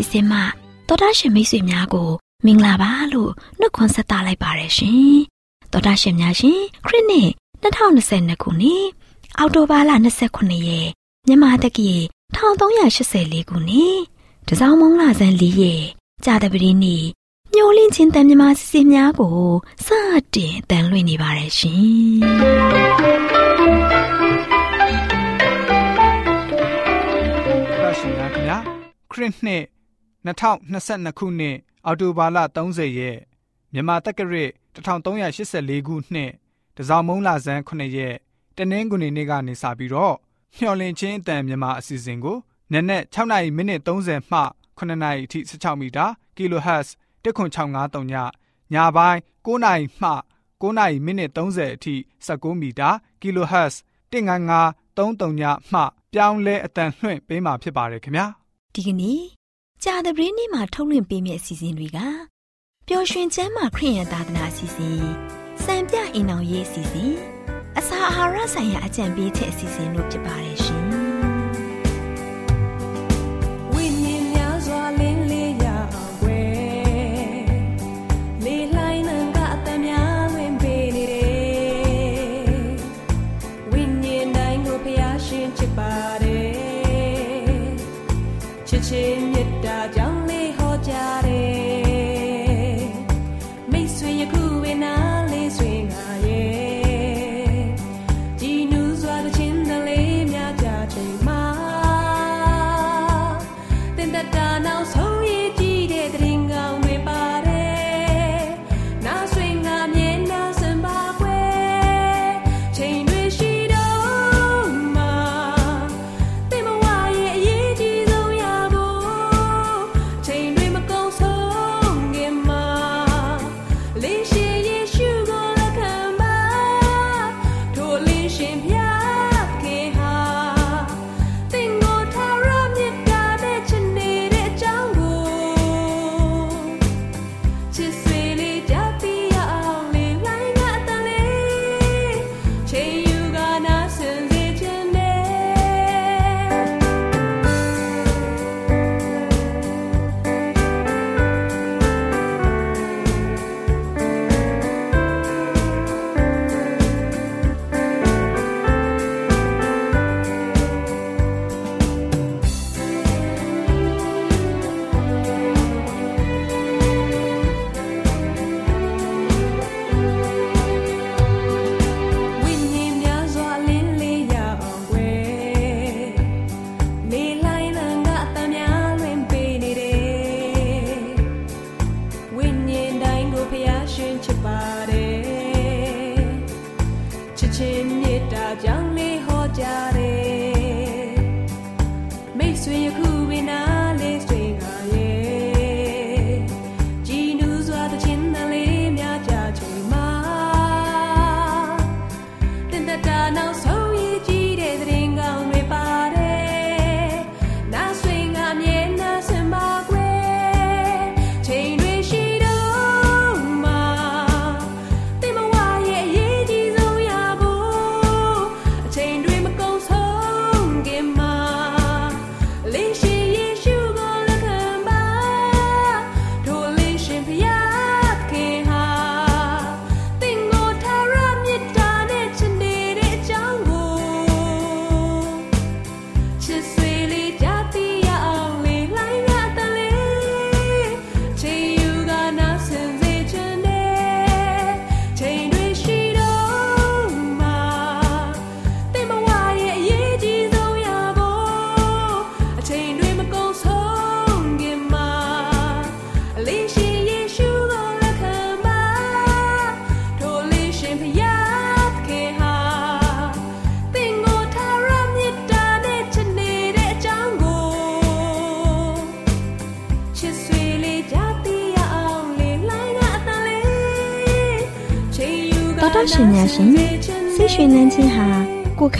စီစဉ်မှတော်တာရှင်မိတ်ဆွေများကို မင်္ဂလာပါလို့နှုတ်ခွန်းဆက်သလိုက်ပါရရှင်။တော်တာရှင်များရှင်ခရစ်နှစ်2022ခုနှစ်အောက်တိုဘာလ29ရက်မြန်မာတက္ကီ1384ခုနှစ်တစောင်းမုံလဆန်း၄ရက်ကြာတပတိနေ့မျော်လင့်ခြင်းတန်မြမစီစဉ်များကိုစတင်တန်လွင့်နေပါရရှင်။ရှင်များခင်ဗျာခရစ်နှစ် 2022ခုနှစ်အောက်တိုဘာလ30ရက်မြန်မာတက္ကရာ1384ခုနှစ်တစောင်းမုံလဆန်း9ရက်တနင်္ဂနွေနေ့ကနေစပြီးတော့မျှော်လင့်ခြင်းအတန်မြန်မာအစီအစဉ်ကိုနက်နက်6နာရီမိနစ်30မှ9နာရီအထိ16မီတာ kHz 10653ညညပိုင်း9နာရီမှ9နာရီမိနစ်30အထိ16မီတာ kHz 19533ညမှပြောင်းလဲအတန်လွှင့်ပေးမှာဖြစ်ပါတယ်ခင်ဗျာဒီကနေ့ ကြာသပတေးနေ့မှာထုတ်လွှင့်ပေးမယ့်အစီအစဉ်တွေကပျော်ရွှင်ချမ်းမာခရိယန်သာသနာအစီအစဉ်စံပြအိမ်အောင်ရေးအစီအစဉ်အစာအာဟာရဆိုင်ရာအကြံပေးချက်အစီအစဉ်တို့ဖြစ်ပါတယ်ရှင်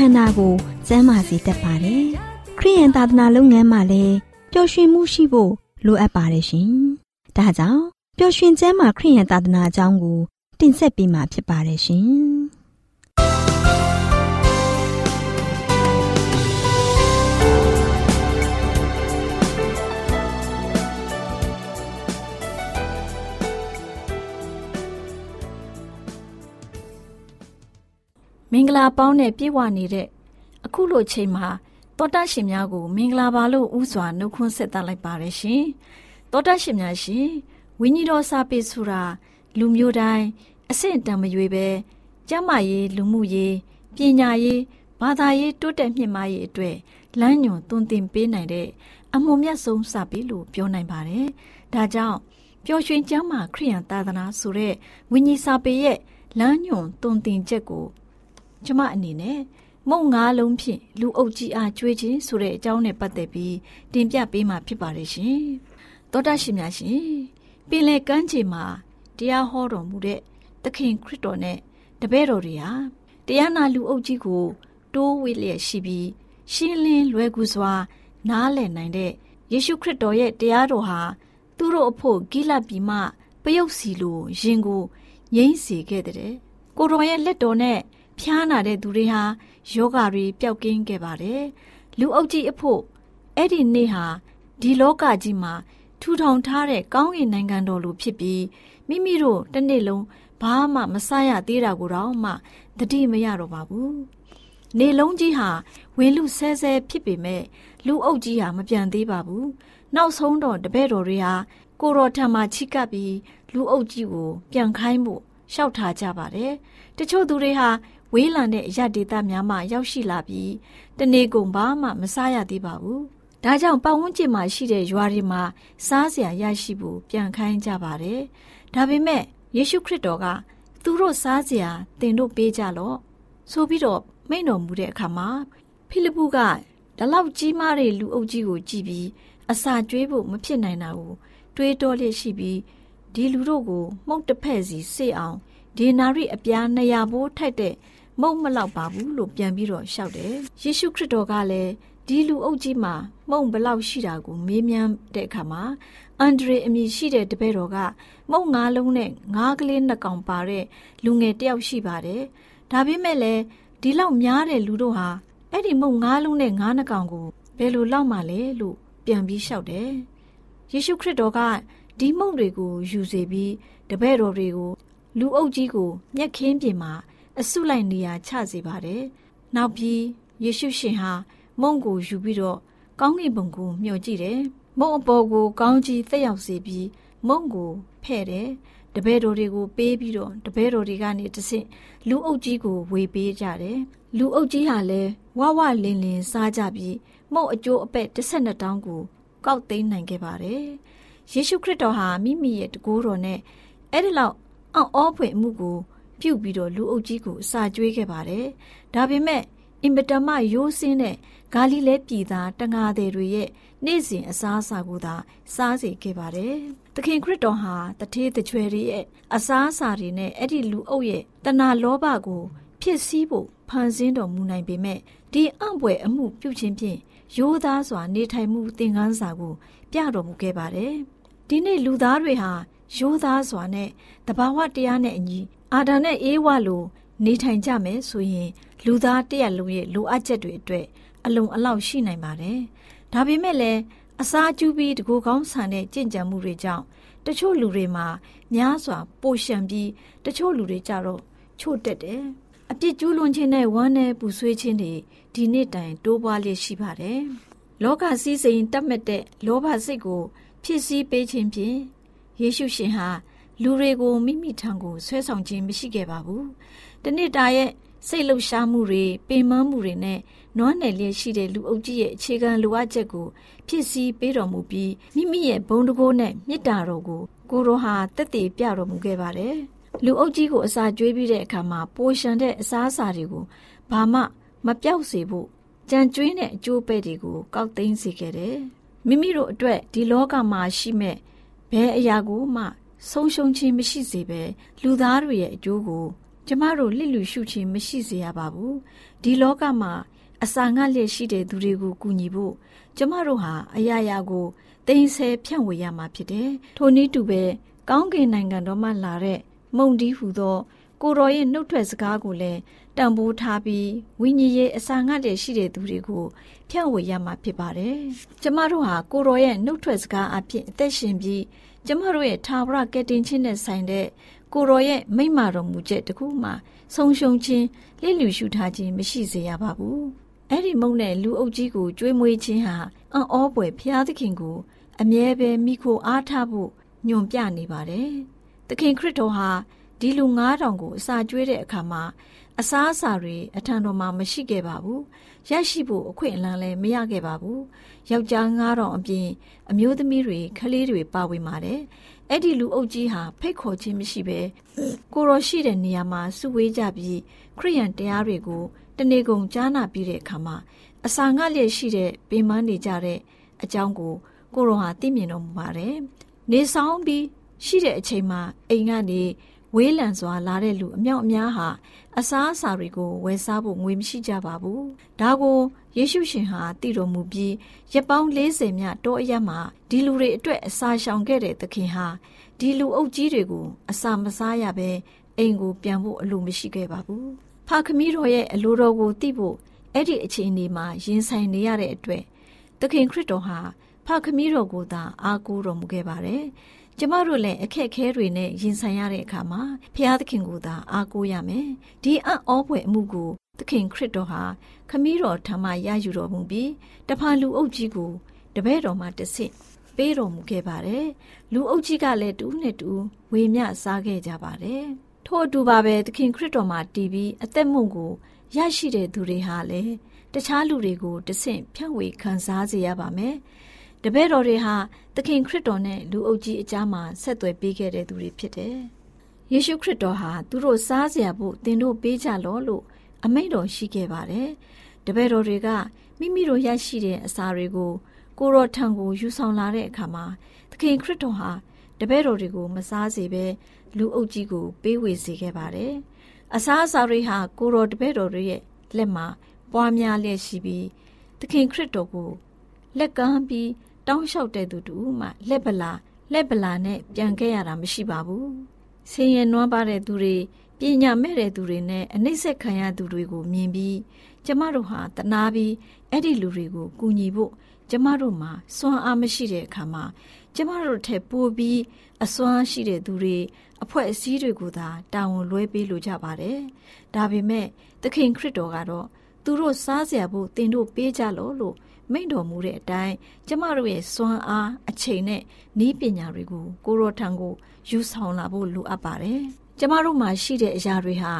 န္ဓာကိုကျန်းမာစေတတ်ပါတယ်ခရိယန်သာသနာလုပ်ငန်းမှာလည်းပျော်ရွှင်မှုရှိဖို့လိုအပ်ပါတယ်ရှင်ဒါကြောင့်ပျော်ရွှင်ချမ်းမာခရိယန်သာသနာအကြောင်းကိုတင်ဆက်ပေးမှာဖြစ်ပါတယ်ရှင် မင်္ဂလာပေါင်းနဲ့ပြည့်ဝနေတဲ့အခုလိုချိန်မှာတောတရှင်များကို မင်္ဂလာပါလို့ဥစွာနှုတ်ခွန်းဆက်သလိုက်ပါရရှင်တောတရှင်များရှင်ဝိညာဉ်တော်စာပေဆိုတာလူမျိုးတိုင်းအဆင့်တန်မရွေပဲကျမ်းမာရေးလူမှုရေးပညာရေးဘာသာရေးတိုးတက်မြင့်မားရေးအတွက်လမ်းညွန်သွန်သင်ပေးနိုင်တဲ့အမှုမြတ်ဆုံးစာပေလို့ပြောနိုင်ပါတယ်ဒါကြောင့်ပျော်ရွှင်ကျမ်းမာခရိယန်သာသနာဆိုတဲ့ဝိညာဉ်စာပေရဲ့လမ်းညွန်သွန်သင်ချက်ကို ကျမအနေနဲ့မုံငါးလုံးဖြင့်လူအုပ်ကြီးအားကျွေးခြင်းဆိုတဲ့အကြောင်းနဲ့ပတ်သက်ပြီးတင်ပြပေးမှာဖြစ်ပါတယ်ရှင်။သောတာရှင်များရှင်ပင်လေကမ်းခြေမှာတရားဟောတော်မူတဲ့သခင်ခရစ်တော်နဲ့တပည့်တော်တွေဟာတရားနာလူအုပ်ကြီးကိုတိုးဝေလျက်ရှိပြီးရှင်းလင်းလွယ်ကူစွာ နားလည်နိုင်တဲ့ယေရှုခရစ်တော်ရဲ့တရားတော်ဟာသူတို့အဖို့ဂိလပြီမှပယုတ်စီလိုရင်ကိုငိမ့်စေခဲ့တဲ့ကိုတော်ရဲ့လက်တော်နဲ့ ဖျားနာတဲ့သူတွေဟာယောဂါတွေပျောက်ကင်းခဲ့ပါတယ်လူအုပ်ကြီးအဖို့အဲ့ဒီနေ့ဟာဒီလောကကြီးမှာထူထောင်ထားတဲ့ကောင်းကင်နိုင်ငံတော်လိုဖြစ်ပြီးမိမိတို့တစ်နေ့လုံးဘာမှမဆရသေးတာကိုတော့မှတတိမရတော့ပါဘူးနေလုံးကြီးဟာဝင်းလူဆဲဆဲဖြစ်ပေမဲ့လူအုပ်ကြီးဟာမပြန်သေးပါဘူးနောက်ဆုံးတော့တပည့်တော်တွေဟာကိုတော်ထံမှာချိကပ်ပြီးလူအုပ်ကြီးကိုပြန်ခိုင်းဖို့လျှောက်ထားကြပါတယ်တချို့သူတွေဟာ ဝေးလံတဲ့အရဒေသများမှရောက်ရှိလာပြီးတနေကုန်ဘာမှမစားရသေးပါဘူးဒါကြောင့်ပတ်ဝန်းကျင်မှာရှိတဲ့ရွာတွေမှာစားစရာရရှိဖို့ပြန်ခိုင်းကြပါတယ်ဒါပေမဲ့ယေရှုခရစ်တော်ကသူတို့စားစရာတင်တို့ပေးကြလော့ဆိုပြီးတော့မိန့်တော်မူတဲ့အခါမှာဖိလိပ္ပုကဒီလောက်ကြီးမားတဲ့လူအုပ်ကြီးကိုကြည့်ပြီးအစာကျွေးဖို့မဖြစ်နိုင်တာကိုတွေးတောလျက်ရှိပြီးဒီလူတို့ကိုမှုတ်တစ်ဖက်စီစေအောင်ဒေနာရိအပြား200ဘိုးထိုက်တဲ့ မုံမလောက်ပါဘူးလို့ပြန်ပြီးတော့ရှောက်တယ်ယေရှုခရစ်တော်ကလည်းဒီလူအုပ်ကြီးမှာမုံဘလောက်ရှိတာကိုမေးမြန်းတဲ့အခါမှာအန်ဒရေအမည်ရှိတဲ့တပည့်တော်ကမုံငါးလုံးနဲ့ငါးကလေးနှစ်ကောင်ပါတဲ့လူငယ်တယောက်ရှိပါတယ်ဒါပေမဲ့လည်းဒီလောက်များတဲ့လူတို့ဟာအဲ့ဒီမုံငါးလုံးနဲ့ငါးနှစ်ကောင်ကိုဘယ်လိုလောက်မှလဲလို့ပြန်ပြီးလျှောက်တယ်ယေရှုခရစ်တော်ကဒီမုံတွေကိုယူစေပြီးတပည့်တော်တွေကိုလူအုပ်ကြီးကိုမျက်ခင်းပြင်မှာ အဆုလိုက်နေရာချစေပါတယ်။နောက်ပြီးယေရှုရှင်ဟာမုံကိုယူပြီးတော့ကောင်းကင်ဘုံကိုမျှော်ကြည့်တယ်။မုံအပေါ်ကိုကောင်းကြီးသက်ရောက်စေပြီးမုံကိုဖဲ့တယ်။တပည့်တော်တွေကိုပေးပြီးတော့တပည့်တော်တွေကနေတဆင့်လူအုပ်ကြီးကိုဝေပေးကြတယ်။လူအုပ်ကြီးဟာလည်းဝဝလင်းလင်းစားကြပြီးမုံအကျိုးအပဲ့12တောင်းကိုကောက်သိမ်းနိုင်ခဲ့ပါတယ်။ယေရှုခရစ်တော်ဟာမိမိရဲ့တကိုးတော်နဲ့အဲ့ဒီလောက်အော့ဖွင့်မှုကို ပြုတ်ပြီးတော့လူအုပ်ကြီးကိုအစာကျွေးခဲ့ပါတယ်။ဒါပေမဲ့အင်မတန်မှရိုးစင်းတဲ့ဂါလိလဲပြည်သားတငါသည်တွေရဲ့နေ့စဉ်အစားအစာကိုသာစားစေခဲ့ပါတယ်။သခင်ခရစ်တော်ဟာတထေးတကြွယ်တွေရဲ့အစားအစာတွေနဲ့အဲ့ဒီလူအုပ်ရဲ့တဏှာလောဘကိုဖြစ်စည်းဖို့ဖန်ဆင်းတော်မူနိုင်ပေမဲ့ဒီအံ့ဘွယ်အမှုပြုခြင်းဖြင့်ရိုးသားစွာနေထိုင်မှုသင်ခန်းစာကို ပြတော်မူခဲ့ပါတယ်။ဒီနေ့လူသားတွေဟာ ရိုးသားစွာနဲ့တဘာဝတရားနဲ့အညီအာဒါနဲ့အေးဝလိုနေထိုင်ကြမယ်ဆိုရင် လူသားတရက်လုံးရဲ့လိုအပ်ချက်တွေအတွက်အလုံအလောက်ရှိနိုင်ပါတယ်။ဒါပေမဲ့လည်းအစာကျူးပြီးတကူကောင်းဆန်တဲ့ကြင်ကြံမှုတွေကြောင့်တချို့လူတွေမှာများစွာပိုရှံပြီးတချို့လူတွေကြတော့ချို့တက်တယ်။အပြစ်ကျူးလွန်ခြင်းနဲ့ဝမ်းနဲ့ပူဆွေးခြင်းတွေဒီနေ့တိုင်တိုးပွားလျက်ရှိပါတယ်။လောကစည်းစိမ်တတ်မဲ့တဲ့လောဘစိတ်ကို ဖြစ်စည်းပေးခြင်းဖြင့် ယေရှုရှင်ဟာလူတွေကိုမိမိထံကိုဆွဲဆောင်ခြင်းမရှိခဲ့ပါဘူး။တနေ့တာရဲ့စိတ်လှုပ်ရှားမှုတွေပင်ပန်းမှုတွေနဲ့နွမ်းနယ်လျက်ရှိတဲ့လူအုပ်ကြီးရဲ့အခြေခံလိုအပ်ချက်ကိုဖြစ်စည်းပေးတော်မူပြီးမိမိရဲ့ဘုံတကိုးနဲ့မေတ္တာတော်ကိုကိုရောဟာတက်တည်ပြတော်မူခဲ့ပါတယ်။လူအုပ်ကြီးကိုအစာကျွေးပြီးတဲ့အခါမှာပိုရှန်တဲ့အစားအစာတွေကိုဘာမှမပြောက်စေဖို့ကြံကျွေးတဲ့အကျိုးပဲ့တွေကိုကောက်သိမ်းစေခဲ့တယ်။မိမိတို့အတွက်ဒီလောကမှာရှိမဲ့ ဘယ်အရာကိုမှ ဆုံးရှုံးခြင်းမရှိစေဘဲလူသားတွေရဲ့အကျိုးကိုကျမတို့လစ်လူရှုခြင်းမရှိစေရပါဘူးဒီလောကမှာအစာငတ်လျက်ရှိတဲ့သူတွေကိုကူညီဖို့ကျမတို့ဟာအရာရာကိုတိမ်ဆဲဖြန့်ဝေရမှာဖြစ်တယ်ထိုနည်းတူပဲကောင်းကင်နိုင်ငံတော်မှလာတဲ့မုံတီးဟူသော ကိုတော်ရဲ့နှုတ်ထွက်စကားကိုလည်းတန်ဖိုးထားပြီးဝိညာဉ်ရေးအစာငတ်တဲ့ရှိတဲ့သူတွေကိုဖြန့်ဝေရမှာဖြစ်ပါတယ်။ကျမတို့ဟာကိုတော်ရဲ့နှုတ်ထွက်စကားအဖြစ်အသက်ရှင်ပြီးကျမတို့ရဲ့ထာဝရကယ်တင်ခြင်းနဲ့ဆိုင်တဲ့ကိုရောရဲ့မိမ့်မာတော်မူချက်တခုမှဆုံးရှုံးခြင်းလစ်လျူရှုထားခြင်းမရှိစေရပါဘူးအဲ့ဒီမုံနဲ့လူအုပ်ကြီးကိုကြွေးမွေးခြင်းဟာအံ့ဩဖွယ်ဖျားသခင်ကိုအမြဲပဲမိခိုအားထားဖို့ညွန်ပြနေပါတယ်သခင်ခရစ်တော်ဟာ ဒီလူ9000ကိုအစာကျွေးတဲ့အခါမှာအစားအစာတွေအထံတော်မှာမရှိခဲ့ပါဘူးရရှိဖို့အခွင့်အလမ်းလည်းမရခဲ့ပါဘူးယောက်ျား9000အပြင်အမျိုးသမီးတွေခလေးတွေပါဝင်ပါတယ်အဲ့ဒီလူအုပ်ကြီးဟာဖိတ်ခေါ်ခြင်းမရှိဘဲကိုရောရှိတဲ့နေရာမှာစုဝေးကြပြီးခရိယန်တရားတွေကိုတနေကုန်ကြားနာပြီးတဲ့အခါမှာအစာငှလျက်ရှိတဲ့ပင်မနေကြတဲ့အကြောင်းကိုကိုရောဟာသိမြင်တော်မူပါတယ်နေဆောင်ပြီးရှိတဲ့အချိန်မှာအိမ်ကနေ ဝေးလံစွာလာတဲ့လူအမြောက်အများဟာအစားအစာတွေကိုဝယ်စားဖို့ငွေမရှိကြပါဘူး။ဒါကိုယေရှုရှင်ဟာတည်တော်မူပြီးရက်ပေါင်း40မြတောအရက်မှာဒီလူတွေအတွက်အစာရှောင်ခဲ့တဲ့သခင်ဟာဒီလူအုပ်ကြီးတွေကိုအစာမစားရဘဲအိမ်ကိုပြန်ဖို့အလိုမရှိခဲ့ပါဘူး။ဖာခမီးတော်ရဲ့အလိုတော်ကိုသိဖို့အဲ့ဒီအချိန်ဒီမှာရင်ဆိုင်နေရတဲ့အတွက်သခင်ခရစ်တော်ဟာဖခမီးတော်ကိုသာအားကိုးတော်မူခဲ့ပါတယ်။ ကျမတို့လည်းအခက်အခဲတွေနဲ့ရင်ဆိုင်ရတဲ့အခါမှာဖျားသခင်ကိုသာအားကိုးရမယ်။ဒီအံ့ဩဖွယ်အမှုကိုသခင်ခရစ်တော်ဟာခမီးတော်ထံမှရယူတော်မူပြီးတဖန်လူအုပ်ကြီးကိုတပည့်တော်မှတဆင့်ပေးတော်မူခဲ့ပါတယ်။လူအုပ်ကြီးကလည်းတူးနဲ့တူးဝေမျှစားခဲ့ကြပါတယ်။ထို့အတူပါပဲသခင်ခရစ်တော်မှာတည်ပြီးအသက်မုံကိုရရှိတဲ့သူတွေဟာလည်းတခြားလူတွေကိုတဆင့်ဖြန့်ဝေခံစားစေရပါမယ်။တပည့်တော်တွေဟာသ ခင်ခရစ်တော်နဲ့လူအုပ်ကြီးအကြားမှာဆက်သွယ်ပေးခဲ့တဲ့သူတွေဖြစ်တယ်။ယေရှုခရစ်တော်ဟာသူတို့စားစရာဖို့သင်တို့ပေးကြလောလို့အမိန့်တော်ရှိခဲ့ပါတယ်။တပည့်တော်တွေကမိမိတို့ရရှိတဲ့အစာတွေကိုကိုရောထံကိုယူဆောင်လာတဲ့အခါမှာသခင်ခရစ်တော်ဟာတပည့်တော်တွေကိုမစားစေဘဲလူအုပ်ကြီးကိုပေးဝေစေခဲ့ပါတယ်။အစားအစာတွေဟာကိုရောတပည့်တော်တွေရဲ့လက်မှာပွားများလျက်ရှိပြီးသခင်ခရစ်တော်ကိုလက်ကမ်းပြီး တောင်းလျှောက်တဲ့သူတူမှလက်ပလာလက်ပလာနဲ့ပြန်ခဲ့ရတာမရှိပါဘူးဆင်းရဲနွမ်းပါတဲ့သူတွေပညာမဲ့တဲ့သူတွေနဲ့အနှိမ့်ဆက်ခံရသူတွေကိုမြင်ပြီးကျမတို့ဟာတနာပြီးအဲ့ဒီလူတွေကိုကူညီဖို့ကျမတို့မှာစွမ်းအားမရှိတဲ့အခါမှာကျမတို့ထက်ပိုပြီးအစွမ်းရှိတဲ့သူတွေအဖွဲ့အစည်းတွေကိုသာတာဝန်လွှဲပေးလိုကြပါတယ်။ဒါပေမဲ့သခင်ခရစ်တော်ကတော့သူတို့စားစရာဖို့တင်တို့ပေးကြလို့လို့ မိန့်တော်မူတဲ့အတိုင်းကျမတို့ရဲ့စွမ်းအားအချိန်နဲ့နည်းပညာတွေကိုကိုရောထံကိုယူဆောင်လာဖို့လိုအပ်ပါတယ်။ကျမတို့မှာရှိတဲ့အရာတွေဟာ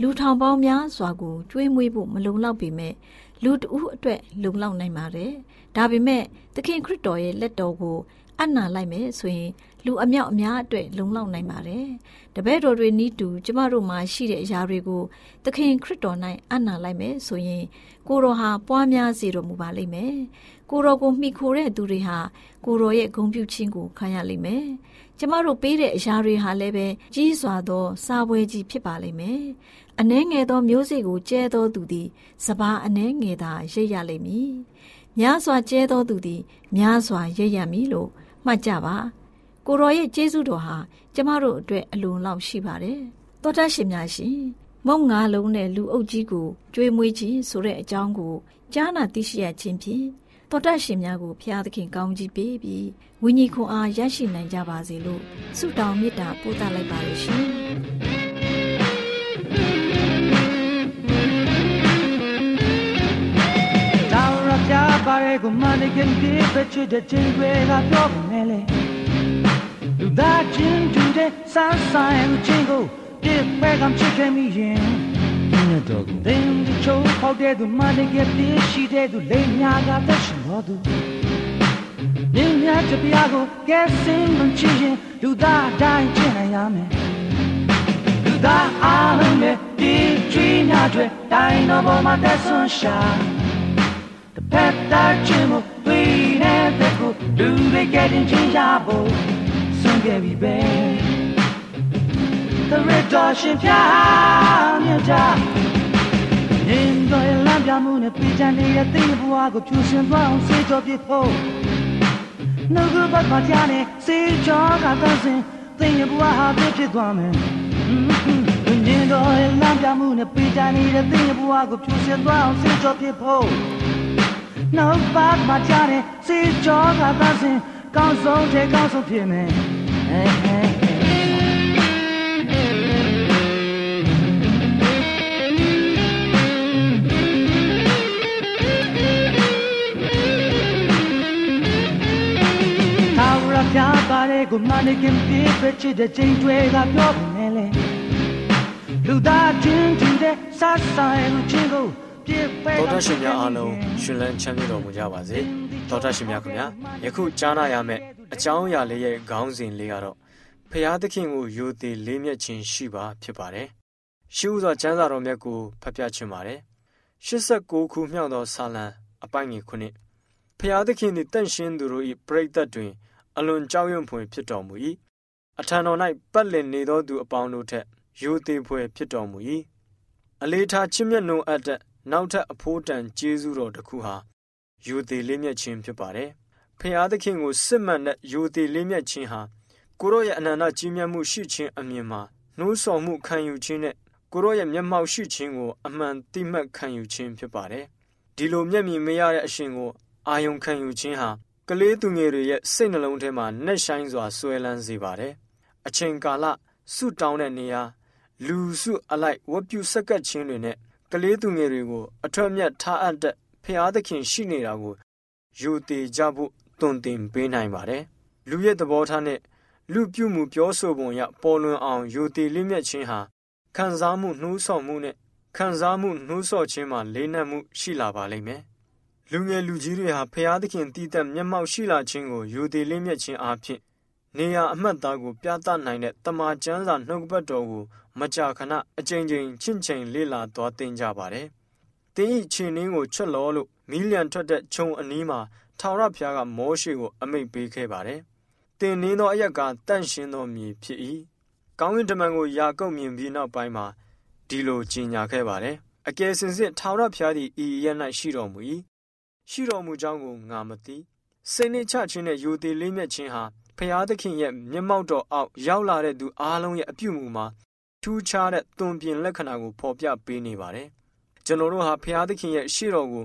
လူထောင်ပေါင်းများစွာကိုကျွေးမွေးဖို့မလုံလောက်ပေမဲ့လူတဦးအတွက်လုံလောက်နိုင်ပါတယ်။ ဒါပေမဲ့သခင်ခရစ်တော်ရဲ့လက်တော်ကိုအနံလိုက်မယ်ဆိုရင်လူအမြောက်အများအတွက်လုံလောက်နိုင်ပါတယ်။တပည့်တော်တွေနီးတူကျမတို့မှာရှိတဲ့အရာတွေကိုသခင်ခရစ်တော်၌အနံလိုက်မယ်ဆိုရင် ကိုတော်ဟာပွားများစေတော်မူပါလိမ့်မယ်။ကိုတော်ကိုမှီခိုတဲ့သူတွေဟာကိုတော်ရဲ့ဂုဏ်ပြုခြင်းကိုခံရလိမ့်မယ်။ကျမတို့ပေးတဲ့အရာတွေဟာလည်းပဲကြီးစွာသောစားပွဲကြီးဖြစ်ပါလိမ့်မယ်။အနှဲငယ်သောမျိုးစေ့ကိုကျဲသောသူသည်စပါးအနှဲငယ်သာရိပ်ရလိမ့်မည်။ များစွာကျဲသောသူသည် များစွာရိပ်ရမည်လို့မှတ်ကြပါကိုရောရဲ့ကျေးဇူးတော်ဟာကျမတို့အတွက်အလွန်လောက်ရှိပါတယ်တောတရှင်များရှင်မုံငါလုံးနဲ့လူအုပ်ကြီးကိုကြွေးမွေးခြင်းဆိုတဲ့အကြောင်းကိုကြားနာသိရှိရခြင်းဖြင့်တောတရှင်များကိုဖျားသခင်ကောင်းကြီးပေးပြီးဝိညာဉ်ခွန်အားရရှိနိုင်ကြပါစေလို့ဆုတောင်းမေတ္တာပို့သလိုက်ပါရရှင် ပါရဲကိုမနေခင်ဒီပဲချစ်တဲ့ချင်းတွေကပြောနေလေလူသားချင်းတူတဲ့ဆန်းဆိုင်လူချင်းကိုပြစ်ပဲကံချစ်ခဲ့မိရင်ဒီနေ့တော့သင်ဒီချိုးဖောက်တဲ့သူမနေခင်ပြစ်ရှိတဲ့သူလိမ်ညာကသက်ရှင်တော်သူမြင်းများတပြားကိုကဲစင်းမချင်ရင်လူသားတိုင်းချင်နိုင်ရမယ်လူသားအားလုံးနဲ့ဒီချွေးများတွေတိုင်းတော်ပေါ်မှာသက်ဆွရှာ တပတ်တာချင်မှုတွေ့နေတဲ့ကိုလူတွေကတင်ချင်ရဖို့ဆုံးခဲ့ပြီပဲတရတော်ရှင်ပြမြတ်တာနင်းတော်လမ်းပြမှုနဲ့ပြည်ချန်နေတဲ့သိဘဝကိုဖြူစင်သွားအောင်စေတော်ပြဖို့နှုတ်ကပတ်ပါကြနဲ့စေကြောကသန့်စင်သိဘဝဟာပြည့်ဖြစ်သွားမယ်နင်းတော်လမ်းပြမှုနဲ့ပြည်ချန်နေတဲ့သိဘဝကိုဖြူစင်သွားအောင်စေတော်ပြဖို့ နှုတ်ပတ်မှာချတယ်စီကြောကသန့်စင်ကောင်းဆုံးတဲ့ကောင်းဆုံးဖြစ်မယ်အဲအဲပြပါရဲကိုမနေခင်ပြည့်ပဲချစ်တဲ့ချိန်တွေကပြောနေလေလူသားချင်းတူတဲ့ဆတ်ဆိုင်လူချင်းကို ပြည့်ပဲတော်တရှင်များအားလုံးရှင်လန်းချမ်းမြေ့တော်မူကြပါစေတော်တရှင်များခင်ဗျာယခုကြားနာရမယ့်အကြောင်းအရာလေးရဲ့ခေါင်းစဉ်လေးကတော့ဖျားသခင်ကိုယိုသေးလေးမြတ်ခြင်းရှိပါဖြစ်ပါတယ်ရှိဥစွာကျမ်းစာတော်မြတ်ကိုဖတ်ပြချင်ပါတယ်89ခုမြောက်သောဆာလံအပိုင်းငယ်ခုနှစ်ဖျားသခင်သည်တန့်ရှင်းသူတို့၏ပရိသတ်တွင် အလွန်ကြောက်ရွံ့ဖွယ်ဖြစ်တော်မူ၏အထံတော်၌ပတ်လည်နေသောသူအပေါင်းတို့ထက်ယိုသေးဖွယ်ဖြစ်တော်မူ၏အလေးထားချစ်မြတ်နိုးအပ်တဲ့ နောက်ထပ်အဖိုးတန်ကျေးဇူးတော်တစ်ခုဟာယူသေးလေးမြတ်ခြင်းဖြစ်ပါတယ်။ဖျားသခင်ကိုစစ်မှန်တဲ့ယူသေးလေးမြတ်ခြင်းဟာကိုရောရဲ့အနန္တကြီးမြတ်မှုရှိခြင်းအမြင်မှာနှိုးဆော်မှုခံယူခြင်းနဲ့ကိုရောရဲ့မျက်မှောက်ရှိခြင်းကိုအမှန်တိမှတ်ခံယူခြင်းဖြစ်ပါတယ်။ဒီလိုမျက်မြင်မရတဲ့အရှင်ကိုအာယုံခံယူခြင်းဟာကလေးသူငယ်တွေရဲ့စိတ်နှလုံးထဲမှာနှက်ဆိုင်စွာဆွဲလန်းစေပါတယ်။အချိန်ကာလဆုတောင်းတဲ့နေရာလူစုအလိုက်ဝတ်ပြုဆက်ကပ်ခြင်းတွေနဲ့ ကလေးသူငယ်တွေကိုအထွတ်မြတ်ထားအပ်တဲ့ဖျားသခင်ရှိနေတာကိုယူတည်ကြဖို့တွင်တင်ပေးနိုင်ပါတယ်။လူရဲ့သဘောထားနဲ့လူပြုမှုပြောဆိုပုံအရပေါ်လွင်အောင်ယူတည်လင်းမြတ်ခြင်းဟာခံစားမှုနှိုးဆော်မှုနဲ့ခံစားမှုနှိုးဆော်ခြင်းမှာလေးနက်မှုရှိလာပါလိမ့်မယ်။လူငယ်လူကြီးတွေဟာဖျားသခင်တည်တဲ့မျက်မှောက်ရှိလာခြင်းကိုယူတည်လင်းမြတ်ခြင်းအပြင်နေရာအမှတ်သားကိုပြသနိုင်တဲ့တမန်ကျမ်းစာနှုတ်ပတ်တော်ကို မကြာခဏအကြိမ်ကြိမ်ချင့်ချိန်လေ့လာသွားသင်ကြပါတယ်။တင်းဤခြေနှင်းကိုချက်လောလို့မီးလျံထွက်တဲ့ခြုံအနီးမှာထာဝရဘုရားကမောရှေကိုအမိန့်ပေးခဲ့ပါတယ်။တင်နှင်းသောအရက်ကတန့်ရှင်းသောမြေဖြစ်၏။ကောင်းကင်တမန်ကိုယာကုပ်မြင်ပြီးနောက်ပိုင်းမှာဒီလိုကြီးညာခဲ့ပါတယ်။အကယ်စင်စစ်ထာဝရဘုရားသည်ဤရ၌ရှိတော်မူ၏။ရှိတော်မူကြောင်းကိုငါမသိ။စိတ်နှိချခြင်းနဲ့ယိုသေးလေးမြတ်ခြင်းဟာဖျားသခင်ရဲ့မျက်မှောက်တော်အောက်ရောက်လာတဲ့သူအားလုံးရဲ့အပြုမူမှာ ထူးခြားတဲ့သွန်ပြင်လက္ခဏာကိုဖော်ပြပေးနေပါတယ်။ကျွန်တော်တို့ဟာဖျားသခင်ရဲ့ရှေ့တော်ကို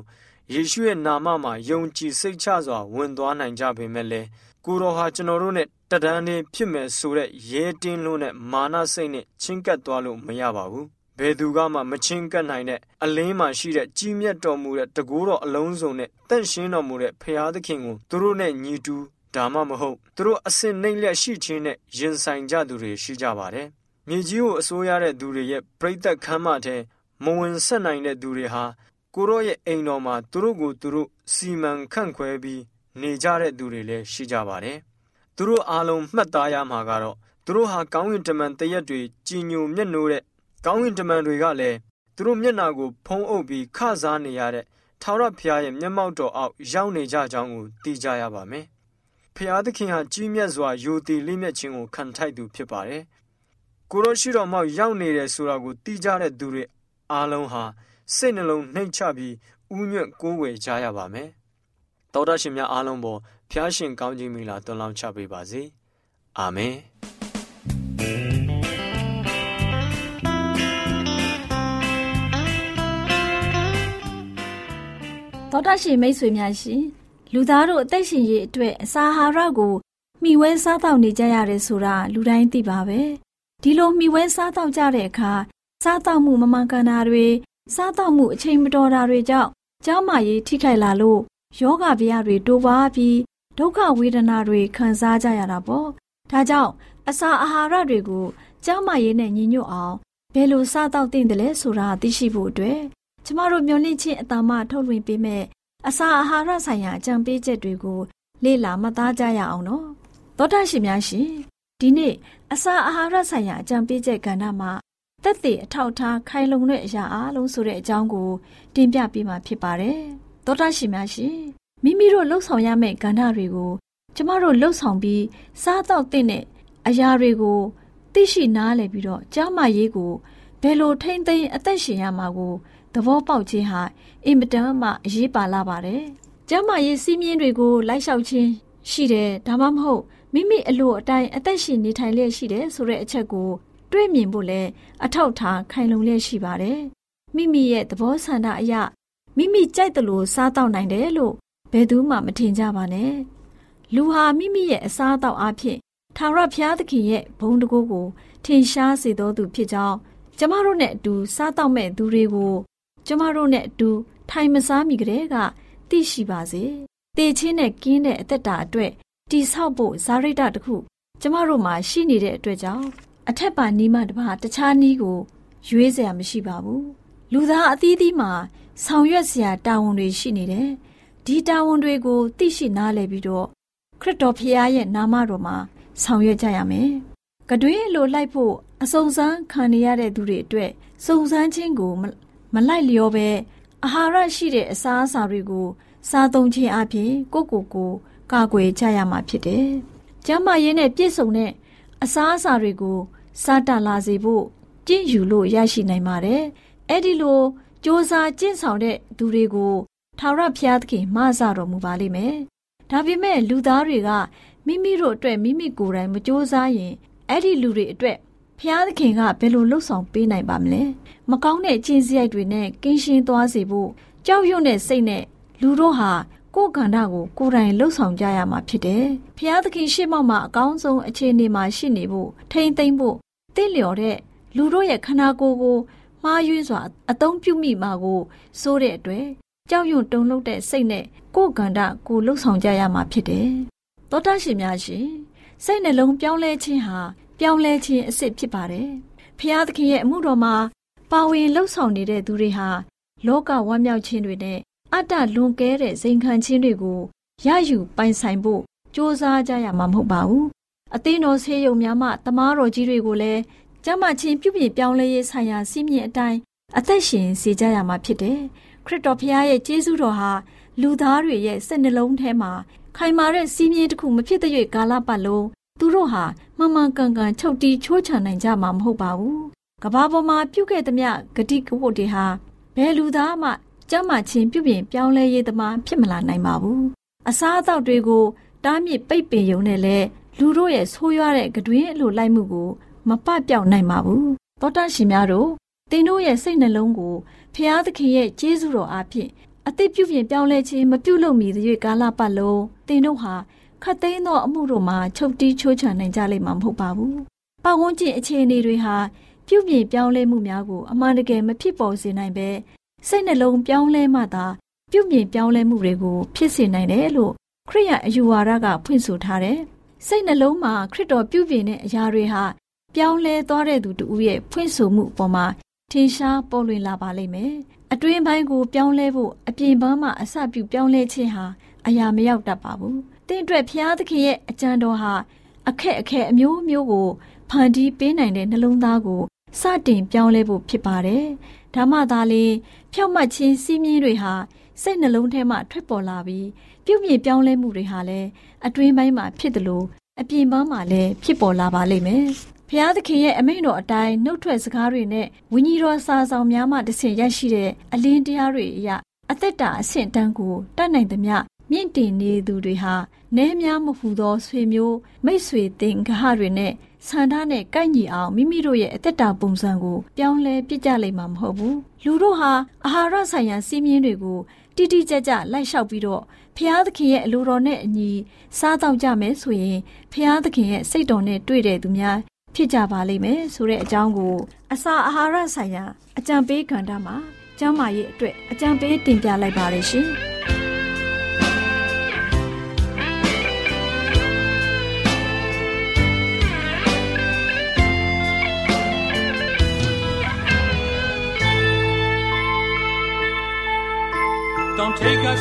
ယေရှုရဲ့နာမမှာယုံကြည်စိတ်ချစွာဝင်သွားနိုင်ကြပေမဲ့လည်းကိုတော်ဟာကျွန်တော်တို့နဲ့တဒန်းနေဖြစ်မယ်ဆိုတဲ့ရဲတင်းလို့နဲ့မာနစိတ်နဲ့ချင်းကပ်သွားလို့မရပါဘူး။ဘယ်သူကမှမချင်းကပ်နိုင်တဲ့အလင်းမှာရှိတဲ့ကြီးမြတ်တော်မူတဲ့တကူတော်အလုံးစုံနဲ့တန့်ရှင်းတော်မူတဲ့ဖျားသခင်ကိုသူတို့နဲ့ညီတူဒါမှမဟုတ်သူတို့အစင်နှိမ့်လက်ရှိခြင်းနဲ့ရင်ဆိုင်ကြသူတွေရှိကြပါတယ်။ မြေကြီးကိုအစိုးရတဲ့သူတွေရဲ့ပြိသက်ခမ်းမထဲမဝင်ဆက်နိုင်တဲ့သူတွေဟာကိုရောရဲ့အိမ်တော်မှာသူတို့ကိုသူတို့စီမံခန့်ခွဲပြီးနေကြတဲ့သူတွေလည်းရှိကြပါတယ်။သူတို့အားလုံးမှတ်သားရမှာကတော့သူတို့ဟာကောင်းကင်တမန်တရက်တွေကြည်ညိုမျက်နှိုးတဲ့ကောင်းကင်တမန်တွေကလည်းသူတို့မျက်နာကိုဖုံးအုပ်ပြီးခစားနေရတဲ့ထာဝရဘုရားရဲ့မျက်မှောက်တော်အောက်ရောက်နေကြကြောင်းကိုသိကြရပါမယ်။ဖျားသခင်ဟာကြီးမြတ်စွာယိုတည်လေးမြတ်ခြင်းကိုခံထိုက်သူဖြစ်ပါတယ်။ ကိုရောရှိတော်မောက်ရောက်နေတယ်ဆိုတာကိုသိကြတဲ့သူတွေအားလုံးဟာစိတ်နှလုံးနှိမ်ချပြီးဥညွတ်ကိုးဝယ်ကြရပါမယ်။တောတရှင်များအားလုံးပေါ်ဖျားရှင်ကောင်းခြင်းမိလာတွန်းလောင်းချပေးပါစေ။အာမင်။သောတာရှင်မိတ်ဆွေများရှင်လူသားတို့အသက်ရှင်ရေးအတွက်အစာအာဟာရကိုမှီဝဲစားတောက်နေကြရတယ်ဆိုတာလူတိုင်းသိပါပဲ ဒီလိုမှီဝဲစားတောက်ကြတဲ့အခါစားတောက်မှုမမှန်ကန်တာတွေစားတောက်မှုအချိန်မတော်တာတွေကြောင့်ကျန်းမာရေးထိခိုက်လာလို့ယောဂဗျာတွေတိုးပွားပြီးဒုက္ခဝေဒနာတွေခံစားကြရတာပေါ့ဒါကြောင့်အစာအာဟာရတွေကိုကျန်းမာရေးနဲ့ညီညွတ်အောင်ဘယ်လိုစားတောက်သင့်တယ်လဲဆိုတာသိရှိဖို့အတွက်ကျမတို့မျှဝင့်ချင်းအတ္တမထုတ်လွှင့်ပေးမဲ့အစာအာဟာရဆိုင်ရာအကြံပေးချက်တွေကိုလေ့လာမှတ်သားကြရအောင်နော်သောတာရှင်များရှင် ဒီနေ့အစာအာဟာရဆိုင်ရာအကြံပေးချက်ကဏ္ဍမှာတက်သေးအထောက်ထားခိုင်လုံတဲ့အရာအလုံးဆိုတဲ့အကြောင်းကိုတင်ပြပေးမှာဖြစ်ပါတယ်သောတာရှင်များရှင်မိမိတို့လှုပ်ဆောင်ရမယ့်ကဏ္ဍတွေကိုကျမတို့လှုပ်ဆောင်ပြီးစားတော့တဲ့အရာတွေကိုသိရှိနားလည်ပြီးတော့ကြားမရေးကိုဘယ်လိုထိမ့်သိမ်းအသက်ရှင်ရမှာကိုသဘောပေါက်ခြင်းဟာအင်မတန်မှအရေးပါလာပါတယ်။ကျမ်းမာရေးစည်းမျဉ်းတွေကိုလိုက်လျှောက်ခြင်းရှိတယ်ဒါမှမဟုတ် မိမိအလိုအတိုင်းအသက်ရှင်နေထိုင်လျက်ရှိတယ်ဆိုတဲ့အချက်ကို တွေ့မြင်ဖို့လဲအထောက်ထားခိုင်လုံလျက်ရှိပါတယ်။မိမိရဲ့သဘောဆန္ဒအရမိမိကြိုက်တယ်လို့စားတော့နိုင်တယ်လို့ဘယ်သူမှမထင်ကြပါနဲ့။လူဟာမိမိရဲ့အစားအသောက်အဖြစ်ထာဝရဘုရားသခင်ရဲ့ဘုံတကူကို ထင်ရှားစေတော်သူဖြစ်ကြောင်းကျမတို့နဲ့အတူစားတော့မဲ့သူတွေကိုကျမတို့နဲ့အတူထိုင်မစားမိကြတဲ့ကသိရှိပါစေ။တေချင်းနဲ့ကင်းတဲ့အသက်တာအတွက် တိဆောက်ဖို့ဇာရိတတစ်ခုကျမတို့မှာရှိနေတဲ့အတွက်ကြောင့်အထက်ပါနီးမှတပါတခြားနီးကိုရွေးစရာမရှိပါဘူးလူသားအသီးသီးမှာဆောင်ရွက်စရာတာဝန်တွေရှိနေတယ်ဒီတာဝန်တွေကိုသိရှိနားလည်ပြီးတော့ခရစ်တော်ဖခင်ရဲ့နာမတော်မှာဆောင်ရွက်ကြရမယ်ကတွင်းလိုလိုက်ဖို့အစုံစမ်းခံနေရတဲ့သူတွေအတွက်စုံစမ်းခြင်းကိုမလိုက်လျောပဲအာဟာရရှိတဲ့အစားအစာတွေကိုစားသုံးခြင်းအပြင်ကိုကိုကို ကာကွယ်ကြရမှာဖြစ်တယ်။ကျန်းမာရေးနဲ့ပြည့်စုံတဲ့အစားအစာတွေကို စားတလာစေဖို့ကြင့်ယူလို့ရရှိနိုင်ပါတယ်။အဲ့ဒီလိုစ조사ကျင့်ဆောင်တဲ့သူတွေကိုထာဝရဘုရားသခင်မဆတော်မူပါလိမ့်မယ်။ဒါပေမဲ့လူသားတွေကမိမိတို့အတွက်မိမိကိုယ်တိုင်မစ조사ရင်အဲ့ဒီလူတွေအတွက်ဖျားသခင်ကဘယ်လိုလှုပ်ဆောင်ပေးနိုင်ပါမလဲမကောင်းတဲ့ကျင့်စရိုက်တွေနဲ့ကင်းရှင်းသွားစေဖို့ကြောက်ရွံ့တဲ့စိတ်နဲ့လူတို့ဟာ ကိုယ်ကန္တာကိုကိုယ်တိုင်လှုပ်ဆောင်ကြရမှာဖြစ်တယ်ဖျားသခင်ရှေ့မှောက်မှာအကောင်းဆုံးအခြေအနေမှာရှိနေဖို့ထိမ့်သိမ့်ဖို့တင့်လျော်တဲ့လူတို့ရဲ့ခန္ဓာကိုယ်ကိုမှားယွင်းစွာအသုံးပြုမိမှာကိုစိုးတဲ့အတွက်ကြောက်ရွံ့တုန်လှုပ်တဲ့စိတ်နဲ့ကိုယ်ကန္တာကိုလှုပ်ဆောင်ကြရမှာဖြစ်တယ်သောတာရှင်များရှင်စိတ်နှလုံးပြောင်းလဲခြင်းဟာပြောင်းလဲခြင်းအစစ်ဖြစ်ပါတယ်။ဖျားသခင်ရဲ့အမှုတော်မှာပါဝင်လှုပ်ဆောင်နေတဲ့သူတွေဟာလောကဝမ်းမြောက်ခြင်းတွေနဲ့ အတ္တလွန်ကဲတဲ့စိန်ခံခြင်းတွေကိုရယူပိုင်ဆိုင်ဖို့ကြိုးစားကြရမှာမဟုတ်ပါဘူး။အသင်းတော်ဆေးရုံများမှတမားတော်ကြီးတွေကိုလည်းကျမ်းမာခြင်းပြုပြင်ပြောင်းလဲရေးဆိုင်ရာစီးမြင့်အတိုင်းအသက်ရှင်စေကြရမှာဖြစ်တယ်။ခရစ်တော်ဖျားရဲ့ကျေးဇူးတော်ဟာလူသားတွေရဲ့စိတ်နှလုံးထဲမှာခိုင်မာတဲ့စီးမြင့်တစ်ခုမဖြစ်တဲ့ကာလပတ်လုံးသူတို့ဟာမှန်မှန်ကန်ကန်ချုပ်တီးချိုးချနိုင်ကြမှာမဟုတ်ပါဘူး။ကဘာပေါ်မှာပြုခဲ့သမျှဂတိကဝတ်တွေဟာဘယ်လူသားမှ ကြမ်းမာခြင်းပြုပြင်ပြောင်းလဲရေးသမားဖြစ်မလာနိုင်ပါဘူး။အစားအသောက်တွေကိုတားမြစ်ပိတ်ပင်ယုံနဲ့လဲလူတို့ရဲ့ဆိုးရွားတဲ့ကတွင်အလိုလိုက်မှုကိုမပပြောက်နိုင်ပါဘူး။သောတာရှင်များတို့သင်တို့ရဲ့စိတ်နှလုံးကိုဖျားသခင်ရဲ့ကျေးဇူးတော်အားဖြင့်အသိပြုပြင်ပြောင်းလဲခြင်းမပြုလုပ်မီသရွေ့ကာလပတ်လုံးသင်တို့ဟာခတ်သိမ်းသောအမှုတို့မှာချုပ်တီးချိုးချနိုင်ကြလိမ့်မှာမဟုတ်ပါဘူး။ပတ်ဝန်းကျင်အခြေအနေတွေဟာပြုပြင်ပြောင်းလဲမှုများကိုအမှန်တကယ်မဖြစ်ပေါ်စေနိုင်ပဲ စိတ်နှလုံးပြောင်းလဲမှသာပြုပြင်ပြောင်းလဲမှုတွေကိုဖြစ်စေနိုင်တယ်လို့ခရိယအယူဝါဒကဖွင့်ဆိုထားတယ်။စိတ်နှလုံးမှာခရစ်တော်ပြုပြင်တဲ့အရာတွေဟာပြောင်းလဲသွားတဲ့သူတူရဲ့ဖွင့်ဆိုမှုအပေါ်မှာထင်ရှားပေါ်လွင်လာပါလိမ့်မယ်။အတွင်းပိုင်းကိုပြောင်းလဲဖို့အပြင်ပန်းမှာအစပြုပြောင်းလဲခြင်းဟာအရာမရောက်တတ်ပါဘူး။တင့်အတွက်ဖျားသခင်ရဲ့အကြံတော်ဟာအခက်အခဲအမျိုးမျိုးကိုဖန်တီးပေးနိုင်တဲ့နှလုံးသားကို စတင်ပြောင်းလဲဖို့ဖြစ်ပါတယ်။ဒါမှသာလေဖြောက်မှတ်ခြင်းစီးမြင်တွေဟာစိတ်နှလုံးထဲမှထွက်ပေါ်လာပြီးပြုပြင်ပြောင်းလဲမှုတွေဟာလည်းအတွင်းပိုင်းမှာဖြစ်တယ်လို့အပြင်ပန်းမှာလည်းဖြစ်ပေါ်လာပါလိမ့်မယ်။ဖျားသခင်ရဲ့အမိန့်တော်အတိုင်းနှုတ်ထွက်စကားတွေနဲ့ဝိညာဉ်တော်စာဆောင်များမှတဆင့်ရရှိတဲ့အလင်းတရားတွေအရအသက်တာအဆင့်တန်းကိုတတ်နိုင်သမျှမြင့်တင်နေသူတွေဟာနဲများမဟူသောဆွေမျိုးမိတ်ဆွေတင်ဂဟတွေနဲ့ ဆန္ဒနဲ့ကိုက်ညီအောင်မိမိတို့ရဲ့အသက်တာပုံစံကိုပြောင်းလဲပြစ်ကြလိမ့်မှာမဟုတ်ဘူးလူတို့ဟာအာဟာရဆိုင်ရာစီးမြင်တွေကိုတိတိကျကျလိုက်လျှောက်ပြီးတော့ဖျားသခင်ရဲ့အလိုတော်နဲ့အညီစားတော့ကြမယ်ဆိုရင်ဖျားသခင်ရဲ့စိတ်တော်နဲ့တွေ့တဲ့သူများဖြစ်ကြပါလိမ့်မယ်ဆိုတဲ့အကြောင်းကိုအစာအာဟာရဆိုင်ရာအကြံပေးကဏ္ဍမှာကျမ်းမာရေးအတွက်အကြံပေးတင်ပြလိုက်ပါရရှင်။တောင်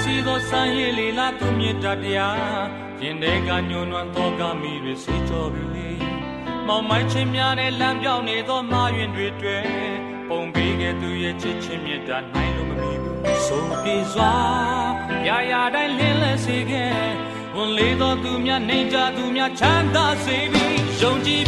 ထိပ်ကစီသောစံရည်လေးလာသူမြတ်တရားရင်တဲ့ကညွန်နွမ်းသောကမိတွေစေကြောပြီလေမောင်မိုင်းချင်းများနဲ့လမ်းပြောင်းနေသောမာယွင်တွေတွေ့ပုံပေးခဲ့သူရဲ့ချစ်ချင်းမြတ်တာနိုင်လို့မမီဘူးဆိုပြေစွာရာရာတိုင်းလင်းလဲစေခဲ့ဝန်လေးသောသူများနေကြသူများချမ်းသာစေပြီးယုံကြည်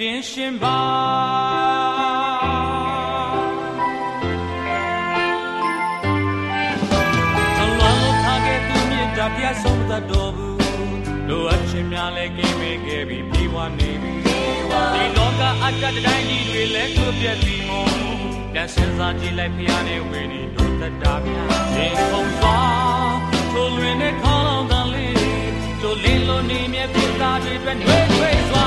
တင်ရှင်ပါလောလောထားခဲ့သူမြတ်တာပြဆုံးသတ်တော်ဘူးလိုအပ်ခြင်းများလည်းကင်းဝေးခဲ့ပြီးပြေဝနေပြီဒီလောကအတ္တတိုင်းကြီးတွေလည်းကိုပြည့်ပြီးမို့ပြန်ပြန်စဉ်းစားကြည့်လိုက်ဖျားနေဝေနေတို့တတာများရင်ခုန်စွာထိုလွင်နဲ့ခေါင်းလောင်တန်လေးတို့လင်းလို့နေမြဲပြသားတွေအတွက်နှွေးထွေးစွာ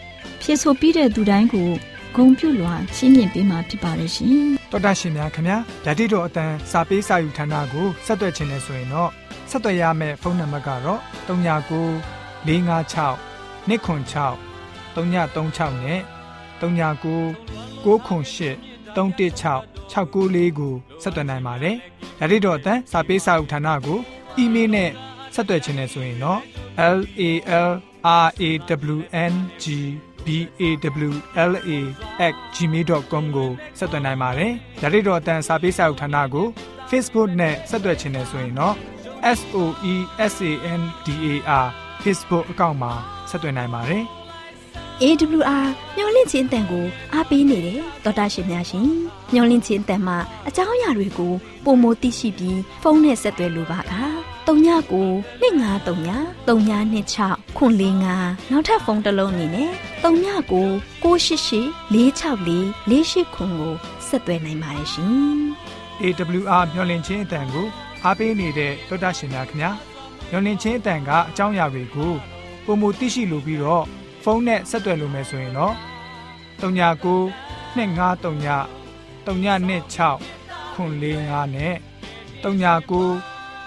ဖြည့်ဆို့ပြီးတဲ့သူတိုင်းကိုဂုံပြုလွှာရှင်းပြပေးမှာဖြစ်ပါတယ်ရှင်တော်တာရှင်များခင်ဗျာဓာတိတော်အတန်းစာပေးစာယူဌာနကိုဆက်သွယ်ခြင်းနဲ့ဆိုရင်တော့ဆက်သွယ်ရမယ့်ဖုန်းနံပါတ်ကတော့39 656 296 336နဲ့39 98 316 694ကိုဆက်သွယ်နိုင်ပါတယ်ဓာတိတော်အတန်းစာပေးစာယူဌာနကိုအီးမေးလ်နဲ့ဆက်သွယ်ခြင်းနဲ့ဆိုရင်တော့ l a l r a w n g b a w l a @ gmail.com ကိုဆက်သွင်းနိုင်ပါတယ်။ဒါ့အပြင်အတန်းစာပေးစာဥထာဏာကို Facebook နဲ့ဆက်သွယ်ခြင်းနဲ့ဆိုရင်တော့ SOE SANDAR Facebook အကောင့်မှာဆက်သွင်းနိုင်ပါတယ် AWR မျော်လင့်ခြင်းအတန်ကိုအားပေးနေတယ်တော်တာရှင်များရှင်မျော်လင့်ခြင်းအတန်မှာအကြောင်းအရာတွေကိုပုံမသိရှိပြီးဖုန်းနဲ့ဆက်သွယ်လိုပါက 39 2939 3926ခွန်45နောက်ထပ်ဖုန်းတစ်လုံးအနေနဲ့39 688 664 48ခွန်ကိုဆက်သွယ်နိုင်ပါတယ်ရှင်။ AWR မျော်လင့်ခြင်းအတန်ကိုအားပေးနေတဲ့တောတာရှင်များခင်ဗျာ။မျော်လင့်ခြင်းအတန်ကအကြောင်းအရာတွေကိုပုံမသိရှိလိုပြီးတော့ဖုန်းနဲ့ဆက်သွယ်လို့မယ်ဆိုရင်တော့39 253 396 945နဲ့39